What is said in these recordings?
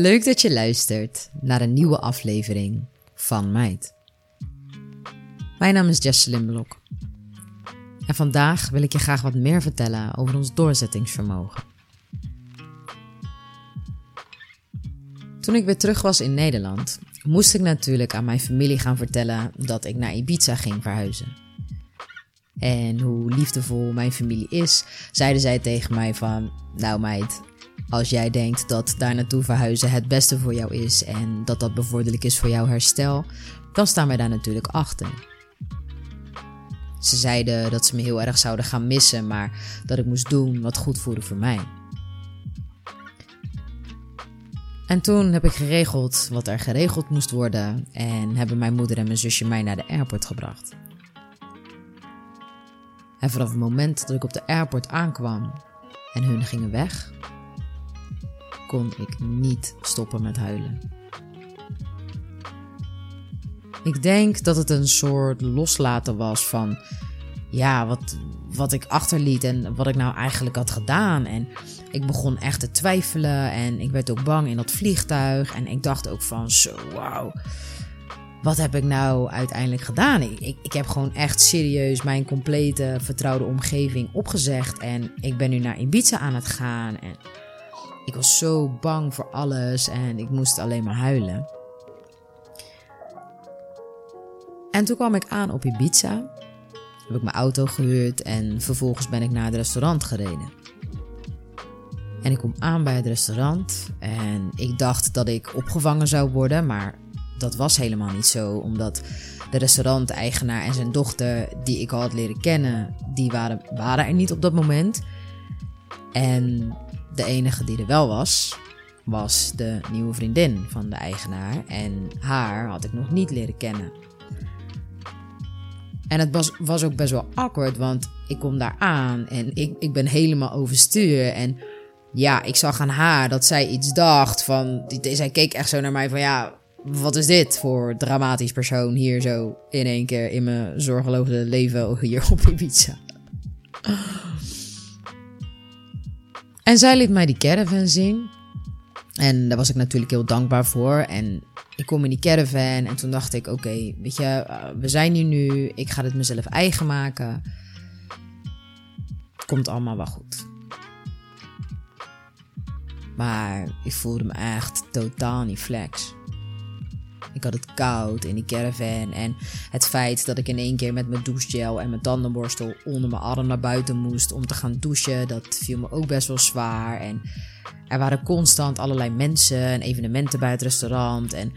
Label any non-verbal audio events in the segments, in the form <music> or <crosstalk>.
leuk dat je luistert naar een nieuwe aflevering van Meid. Mijn naam is Jesselyn Blok. En vandaag wil ik je graag wat meer vertellen over ons doorzettingsvermogen. Toen ik weer terug was in Nederland, moest ik natuurlijk aan mijn familie gaan vertellen dat ik naar Ibiza ging verhuizen. En hoe liefdevol mijn familie is, zeiden zij tegen mij van, nou meid, als jij denkt dat daar naartoe verhuizen het beste voor jou is en dat dat bevorderlijk is voor jouw herstel, dan staan wij daar natuurlijk achter. Ze zeiden dat ze me heel erg zouden gaan missen, maar dat ik moest doen wat goed voelde voor mij. En toen heb ik geregeld wat er geregeld moest worden en hebben mijn moeder en mijn zusje mij naar de airport gebracht. En vanaf het moment dat ik op de airport aankwam en hun gingen weg, kon ik niet stoppen met huilen. Ik denk dat het een soort loslaten was van ja, wat, wat ik achterliet en wat ik nou eigenlijk had gedaan. En ik begon echt te twijfelen en ik werd ook bang in dat vliegtuig. En ik dacht ook van zo, wauw, wat heb ik nou uiteindelijk gedaan? Ik, ik, ik heb gewoon echt serieus mijn complete vertrouwde omgeving opgezegd. En ik ben nu naar Ibiza aan het gaan. En ik was zo bang voor alles en ik moest alleen maar huilen. En toen kwam ik aan op Ibiza. Heb ik mijn auto gehuurd en vervolgens ben ik naar het restaurant gereden. En ik kom aan bij het restaurant en ik dacht dat ik opgevangen zou worden, maar dat was helemaal niet zo, omdat de restauranteigenaar en zijn dochter, die ik al had leren kennen, die waren, waren er niet op dat moment. En de enige die er wel was, was de nieuwe vriendin van de eigenaar. En haar had ik nog niet leren kennen. En het was, was ook best wel awkward, want ik kom daar aan en ik, ik ben helemaal overstuur. En ja, ik zag aan haar dat zij iets dacht van... Zij keek echt zo naar mij van ja, wat is dit voor dramatisch persoon hier zo in één keer in mijn zorgeloze leven <laughs> hier op Ibiza. En zij liet mij die caravan zien. En daar was ik natuurlijk heel dankbaar voor. En ik kom in die caravan en toen dacht ik: oké, weet je, eh, we zijn hier nu. Ik ga het mezelf eigen maken. Komt allemaal wel goed. Maar ik voelde me echt totaal niet flex. Ik had het koud in die caravan. En het feit dat ik in één keer met mijn douchegel en mijn tandenborstel onder mijn arm naar buiten moest om te gaan douchen, dat viel me ook best wel zwaar. En er waren constant allerlei mensen en evenementen bij het restaurant. En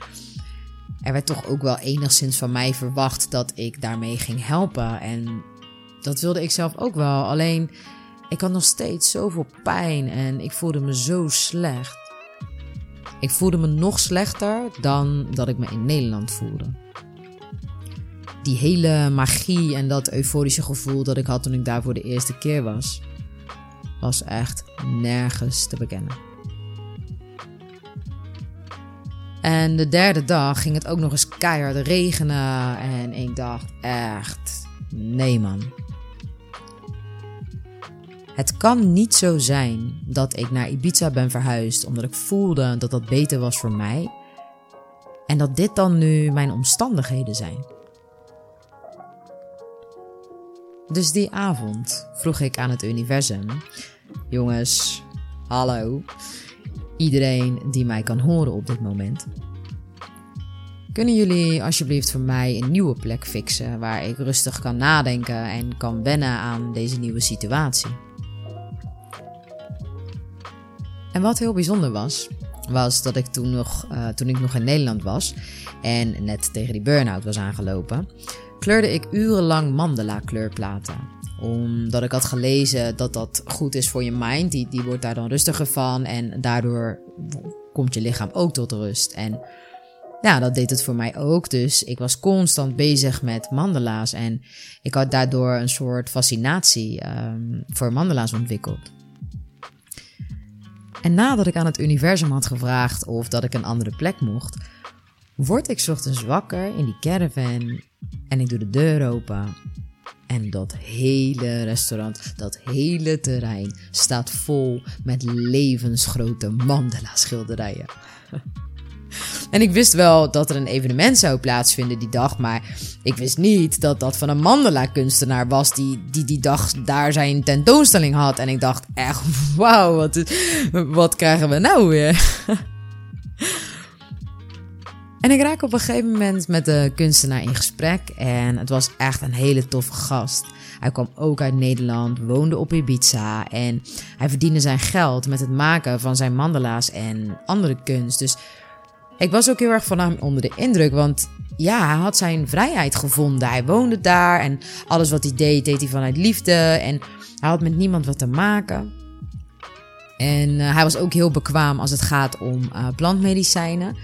er werd toch ook wel enigszins van mij verwacht dat ik daarmee ging helpen. En dat wilde ik zelf ook wel. Alleen ik had nog steeds zoveel pijn en ik voelde me zo slecht. Ik voelde me nog slechter dan dat ik me in Nederland voelde. Die hele magie en dat euforische gevoel dat ik had toen ik daar voor de eerste keer was, was echt nergens te bekennen. En de derde dag ging het ook nog eens keihard regenen en ik dacht echt, nee man, het kan niet zo zijn dat ik naar Ibiza ben verhuisd omdat ik voelde dat dat beter was voor mij. En dat dit dan nu mijn omstandigheden zijn. Dus die avond vroeg ik aan het universum: Jongens, hallo. Iedereen die mij kan horen op dit moment. Kunnen jullie alsjeblieft voor mij een nieuwe plek fixen waar ik rustig kan nadenken en kan wennen aan deze nieuwe situatie? En wat heel bijzonder was, was dat ik toen nog, uh, toen ik nog in Nederland was en net tegen die burn-out was aangelopen, kleurde ik urenlang mandala kleurplaten. Omdat ik had gelezen dat dat goed is voor je mind, die, die wordt daar dan rustiger van en daardoor komt je lichaam ook tot rust. En ja, dat deed het voor mij ook. Dus ik was constant bezig met mandala's en ik had daardoor een soort fascinatie um, voor mandala's ontwikkeld. En nadat ik aan het universum had gevraagd of dat ik een andere plek mocht, word ik ochtends wakker in die caravan en ik doe de deur open En dat hele restaurant, dat hele terrein staat vol met levensgrote mandala schilderijen. En ik wist wel dat er een evenement zou plaatsvinden die dag, maar ik wist niet dat dat van een mandala-kunstenaar was die, die die dag daar zijn tentoonstelling had. En ik dacht echt, <laughs> wauw, wat, wat krijgen we nou weer? <laughs> En ik raak op een gegeven moment met de kunstenaar in gesprek en het was echt een hele toffe gast. Hij kwam ook uit Nederland, woonde op Ibiza en hij verdiende zijn geld met het maken van zijn mandala's en andere kunst. Dus ik was ook heel erg van hem onder de indruk, want ja, hij had zijn vrijheid gevonden. Hij woonde daar en alles wat hij deed, deed hij vanuit liefde en hij had met niemand wat te maken. En uh, hij was ook heel bekwaam als het gaat om uh, plantmedicijnen.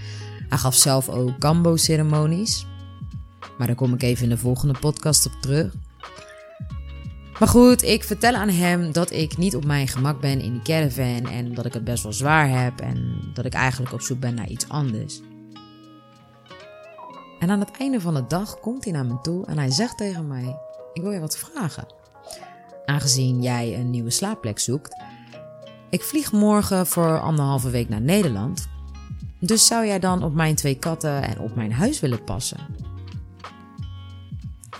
Hij gaf zelf ook Gambo-ceremonies. Maar daar kom ik even in de volgende podcast op terug. Maar goed, ik vertel aan hem dat ik niet op mijn gemak ben in die caravan en dat ik het best wel zwaar heb en dat ik eigenlijk op zoek ben naar iets anders. En aan het einde van de dag komt hij naar me toe en hij zegt tegen mij: Ik wil je wat vragen. Aangezien jij een nieuwe slaapplek zoekt, ik vlieg morgen voor anderhalve week naar Nederland. Dus zou jij dan op mijn twee katten en op mijn huis willen passen?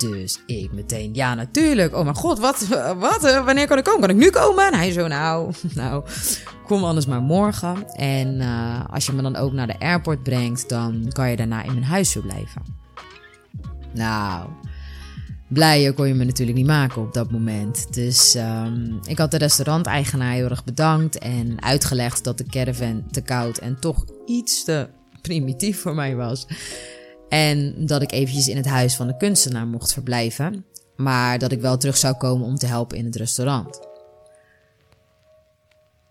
Dus ik meteen, ja natuurlijk. Oh mijn god, wat, wat, wanneer kan ik komen? Kan ik nu komen? En hij zo, nou, <laughs> nou, kom anders maar morgen. En uh, als je me dan ook naar de airport brengt, dan kan je daarna in mijn huis verblijven. Nou, blijer kon je me natuurlijk niet maken op dat moment. Dus um, ik had de restauranteigenaar heel erg bedankt en uitgelegd dat de caravan te koud en toch iets te <laughs> primitief voor mij was. En dat ik eventjes in het huis van de kunstenaar mocht verblijven, maar dat ik wel terug zou komen om te helpen in het restaurant.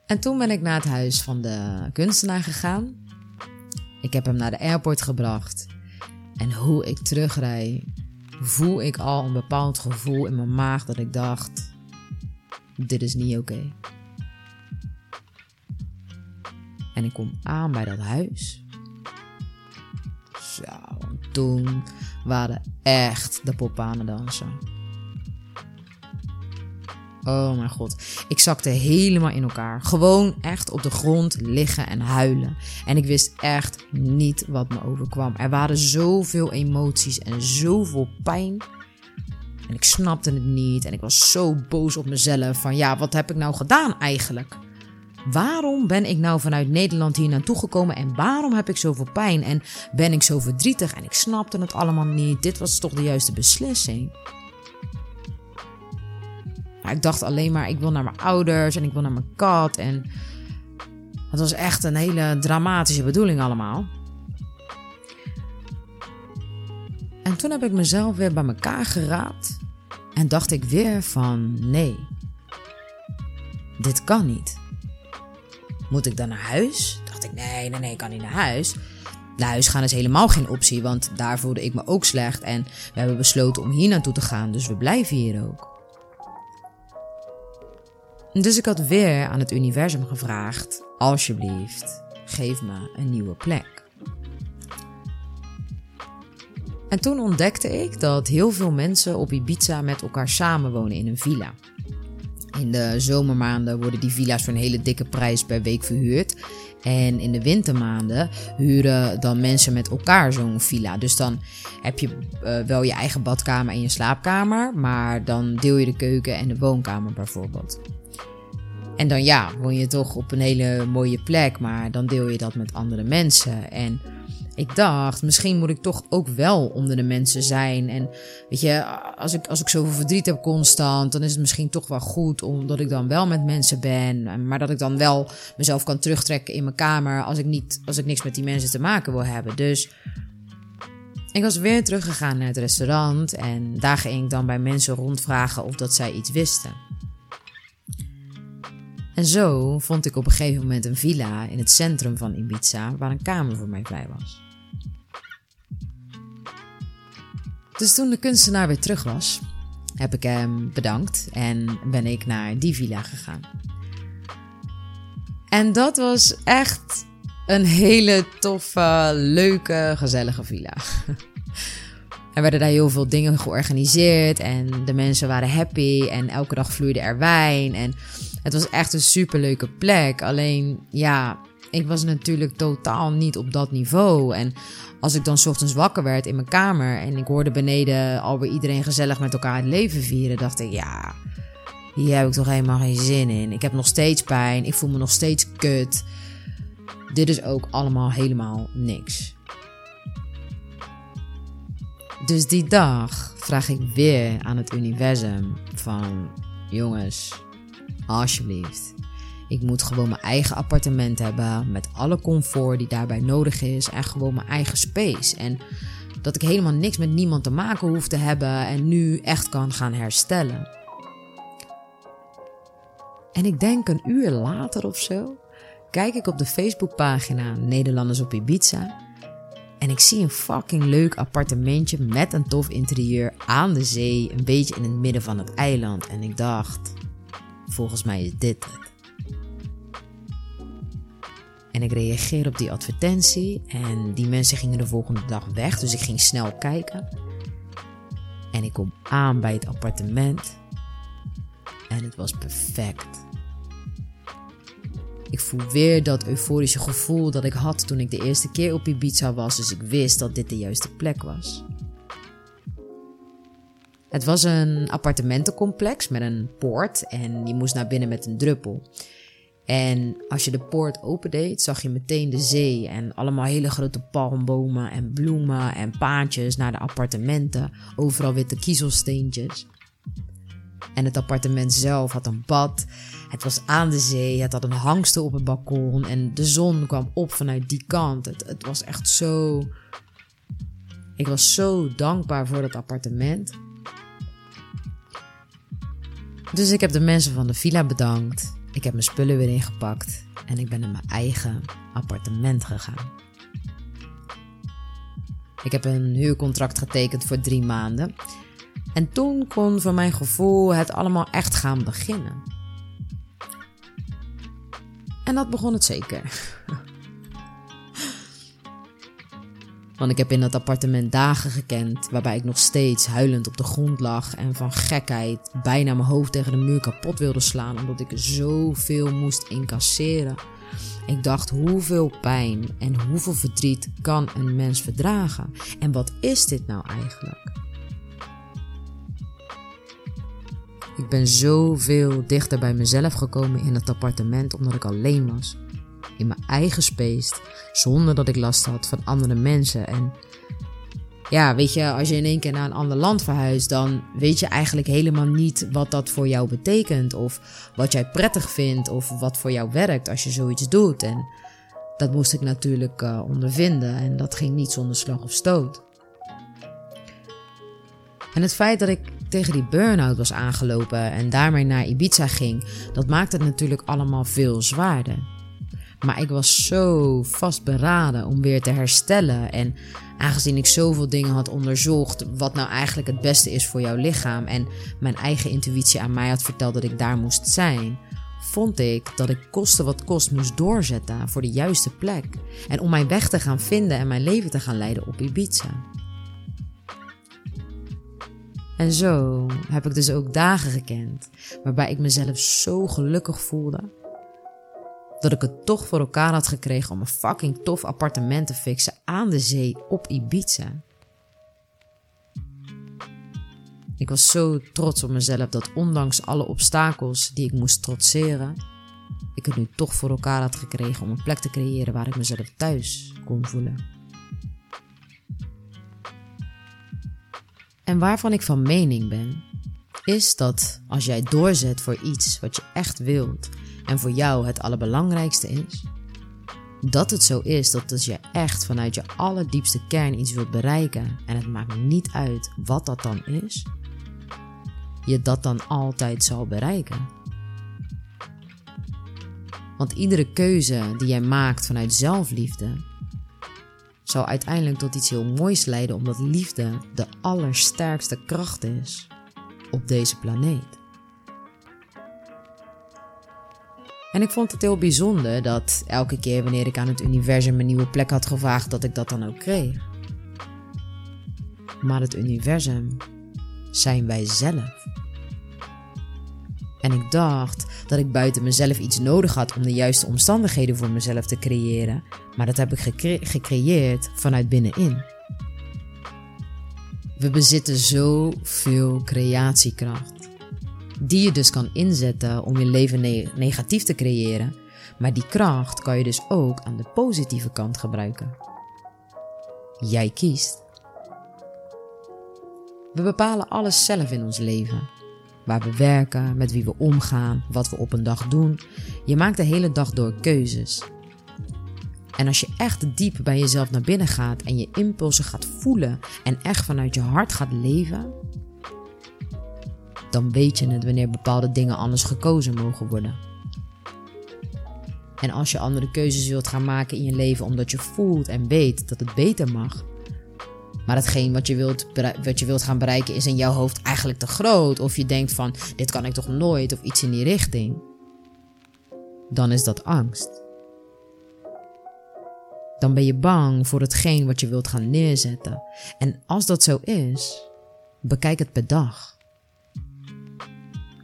En toen ben ik naar het huis van de kunstenaar gegaan. Ik heb hem naar de airport gebracht. En hoe ik terugrij, voel ik al een bepaald gevoel in mijn maag dat ik dacht: dit is niet oké. En ik kom aan bij dat huis. Zo, toen waren echt de poppen dansen. Oh mijn god. Ik zakte helemaal in elkaar. Gewoon echt op de grond liggen en huilen. En ik wist echt niet wat me overkwam. Er waren zoveel emoties en zoveel pijn. En ik snapte het niet. En ik was zo boos op mezelf. Van ja, wat heb ik nou gedaan eigenlijk? Waarom ben ik nou vanuit Nederland hier naartoe gekomen en waarom heb ik zoveel pijn en ben ik zo verdrietig en ik snapte het allemaal niet. Dit was toch de juiste beslissing. Ik dacht alleen maar, ik wil naar mijn ouders en ik wil naar mijn kat. En het was echt een hele dramatische bedoeling allemaal. En toen heb ik mezelf weer bij elkaar geraapt. En dacht ik weer van, nee, dit kan niet. Moet ik dan naar huis? Dacht ik, nee, nee, nee, ik kan niet naar huis. Naar huis gaan is helemaal geen optie, want daar voelde ik me ook slecht. En we hebben besloten om hier naartoe te gaan, dus we blijven hier ook. Dus ik had weer aan het universum gevraagd: alsjeblieft, geef me een nieuwe plek. En toen ontdekte ik dat heel veel mensen op Ibiza met elkaar samenwonen in een villa. In de zomermaanden worden die villa's voor een hele dikke prijs per week verhuurd. En in de wintermaanden huren dan mensen met elkaar zo'n villa. Dus dan heb je uh, wel je eigen badkamer en je slaapkamer, maar dan deel je de keuken en de woonkamer bijvoorbeeld. En dan ja, woon je toch op een hele mooie plek, maar dan deel je dat met andere mensen. En ik dacht, misschien moet ik toch ook wel onder de mensen zijn. En weet je, als ik, als ik zoveel verdriet heb constant, dan is het misschien toch wel goed omdat ik dan wel met mensen ben. Maar dat ik dan wel mezelf kan terugtrekken in mijn kamer als ik, niet, als ik niks met die mensen te maken wil hebben. Dus ik was weer teruggegaan naar het restaurant en daar ging ik dan bij mensen rondvragen of dat zij iets wisten. En zo vond ik op een gegeven moment een villa in het centrum van Ibiza waar een kamer voor mij vrij was. Dus toen de kunstenaar weer terug was, heb ik hem bedankt en ben ik naar die villa gegaan. En dat was echt een hele toffe, leuke, gezellige villa. <laughs> Er werden daar heel veel dingen georganiseerd en de mensen waren happy en elke dag vloeide er wijn. En het was echt een superleuke plek. Alleen ja, ik was natuurlijk totaal niet op dat niveau. En als ik dan ochtends wakker werd in mijn kamer en ik hoorde beneden alweer iedereen gezellig met elkaar het leven vieren, dacht ik ja, hier heb ik toch helemaal geen zin in. Ik heb nog steeds pijn, ik voel me nog steeds kut. Dit is ook allemaal helemaal niks. Dus die dag vraag ik weer aan het universum van jongens, alsjeblieft. Ik moet gewoon mijn eigen appartement hebben met alle comfort die daarbij nodig is en gewoon mijn eigen space. En dat ik helemaal niks met niemand te maken hoef te hebben en nu echt kan gaan herstellen. En ik denk een uur later of zo, kijk ik op de Facebookpagina Nederlanders op Ibiza en ik zie een fucking leuk appartementje met een tof interieur aan de zee, een beetje in het midden van het eiland. En ik dacht, volgens mij is dit het. En ik reageer op die advertentie en die mensen gingen de volgende dag weg, dus ik ging snel kijken. En ik kom aan bij het appartement en het was perfect. Ik voel weer dat euforische gevoel dat ik had toen ik de eerste keer op Ibiza was, dus ik wist dat dit de juiste plek was. Het was een appartementencomplex met een poort en je moest naar binnen met een druppel. En als je de poort opendeed, zag je meteen de zee en allemaal hele grote palmbomen en bloemen en paadjes naar de appartementen. Overal witte kiezelsteentjes. En het appartement zelf had een bad. Het was aan de zee. Het had een hangste op het balkon. En de zon kwam op vanuit die kant. Het, het was echt zo. Ik was zo dankbaar voor dat appartement. Dus ik heb de mensen van de villa bedankt. Ik heb mijn spullen weer ingepakt. En ik ben naar mijn eigen appartement gegaan. Ik heb een huurcontract getekend voor drie maanden. En toen kon voor mijn gevoel het allemaal echt gaan beginnen. En dat begon het zeker. <laughs> Want ik heb in dat appartement dagen gekend waarbij ik nog steeds huilend op de grond lag en van gekheid bijna mijn hoofd tegen de muur kapot wilde slaan omdat ik zoveel moest incasseren. Ik dacht hoeveel pijn en hoeveel verdriet kan een mens verdragen? En wat is dit nou eigenlijk? Ik ben zoveel dichter bij mezelf gekomen in het appartement omdat ik alleen was. In mijn eigen space, zonder dat ik last had van andere mensen. En ja, weet je, als je in één keer naar een ander land verhuist, dan weet je eigenlijk helemaal niet wat dat voor jou betekent. Of wat jij prettig vindt, of wat voor jou werkt als je zoiets doet. En dat moest ik natuurlijk uh, ondervinden en dat ging niet zonder slag of stoot. En het feit dat ik tegen die burn-out was aangelopen en daarmee naar Ibiza ging, dat maakte het natuurlijk allemaal veel zwaarder. Maar ik was zo vastberaden om weer te herstellen. En aangezien ik zoveel dingen had onderzocht, wat nou eigenlijk het beste is voor jouw lichaam, en mijn eigen intuïtie aan mij had verteld dat ik daar moest zijn, vond ik dat ik koste wat kost moest doorzetten voor de juiste plek. En om mijn weg te gaan vinden en mijn leven te gaan leiden op Ibiza. En zo heb ik dus ook dagen gekend waarbij ik mezelf zo gelukkig voelde. Dat ik het toch voor elkaar had gekregen om een fucking tof appartement te fixen aan de zee op Ibiza. Ik was zo trots op mezelf dat ondanks alle obstakels die ik moest trotseren, ik het nu toch voor elkaar had gekregen om een plek te creëren waar ik mezelf thuis kon voelen. En waarvan ik van mening ben, is dat als jij doorzet voor iets wat je echt wilt en voor jou het allerbelangrijkste is, dat het zo is dat als je echt vanuit je allerdiepste kern iets wilt bereiken en het maakt niet uit wat dat dan is, je dat dan altijd zal bereiken. Want iedere keuze die jij maakt vanuit zelfliefde zal uiteindelijk tot iets heel moois leiden, omdat liefde de allersterkste kracht is op deze planeet. En ik vond het heel bijzonder dat elke keer wanneer ik aan het universum een nieuwe plek had gevraagd, dat ik dat dan ook kreeg. maar het universum zijn wij zelf. En ik dacht dat ik buiten mezelf iets nodig had om de juiste omstandigheden voor mezelf te creëren, maar dat heb ik gecreëerd vanuit binnenin. We bezitten zoveel creatiekracht, die je dus kan inzetten om je leven negatief te creëren, maar die kracht kan je dus ook aan de positieve kant gebruiken. Jij kiest. We bepalen alles zelf in ons leven. Waar we werken, met wie we omgaan, wat we op een dag doen. Je maakt de hele dag door keuzes. En als je echt diep bij jezelf naar binnen gaat en je impulsen gaat voelen en echt vanuit je hart gaat leven, dan weet je het wanneer bepaalde dingen anders gekozen mogen worden. En als je andere keuzes wilt gaan maken in je leven omdat je voelt en weet dat het beter mag, maar hetgeen wat je, wilt, wat je wilt gaan bereiken is in jouw hoofd eigenlijk te groot, of je denkt van dit kan ik toch nooit of iets in die richting, dan is dat angst. Dan ben je bang voor hetgeen wat je wilt gaan neerzetten. En als dat zo is, bekijk het per dag.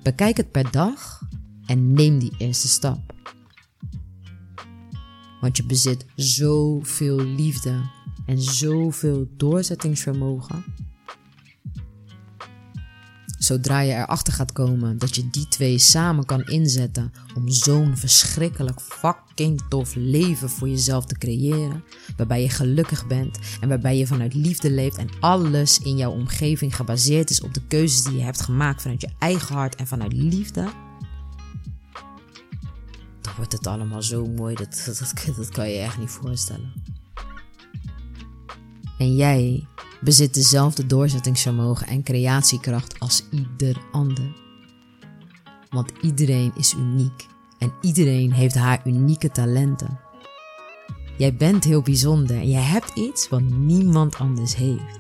Bekijk het per dag en neem die eerste stap. Want je bezit zoveel liefde en zoveel doorzettingsvermogen. Zodra je erachter gaat komen dat je die twee samen kan inzetten om zo'n verschrikkelijk fucking tof leven voor jezelf te creëren, waarbij je gelukkig bent en waarbij je vanuit liefde leeft en alles in jouw omgeving gebaseerd is op de keuzes die je hebt gemaakt vanuit je eigen hart en vanuit liefde, dan wordt het allemaal zo mooi, dat, dat, dat kan je echt niet voorstellen. En jij bezit dezelfde doorzettingsvermogen en creatiekracht als ieder ander. Want iedereen is uniek en iedereen heeft haar unieke talenten. Jij bent heel bijzonder en jij hebt iets wat niemand anders heeft.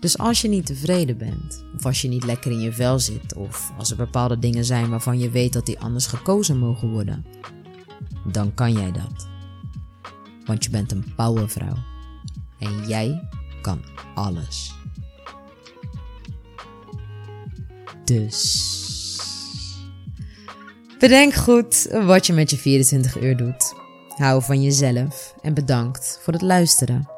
Dus als je niet tevreden bent, of als je niet lekker in je vel zit, of als er bepaalde dingen zijn waarvan je weet dat die anders gekozen mogen worden, dan kan jij dat want je bent een powervrouw. En jij kan alles. Dus. Bedenk goed wat je met je 24 uur doet. Hou van jezelf en bedankt voor het luisteren.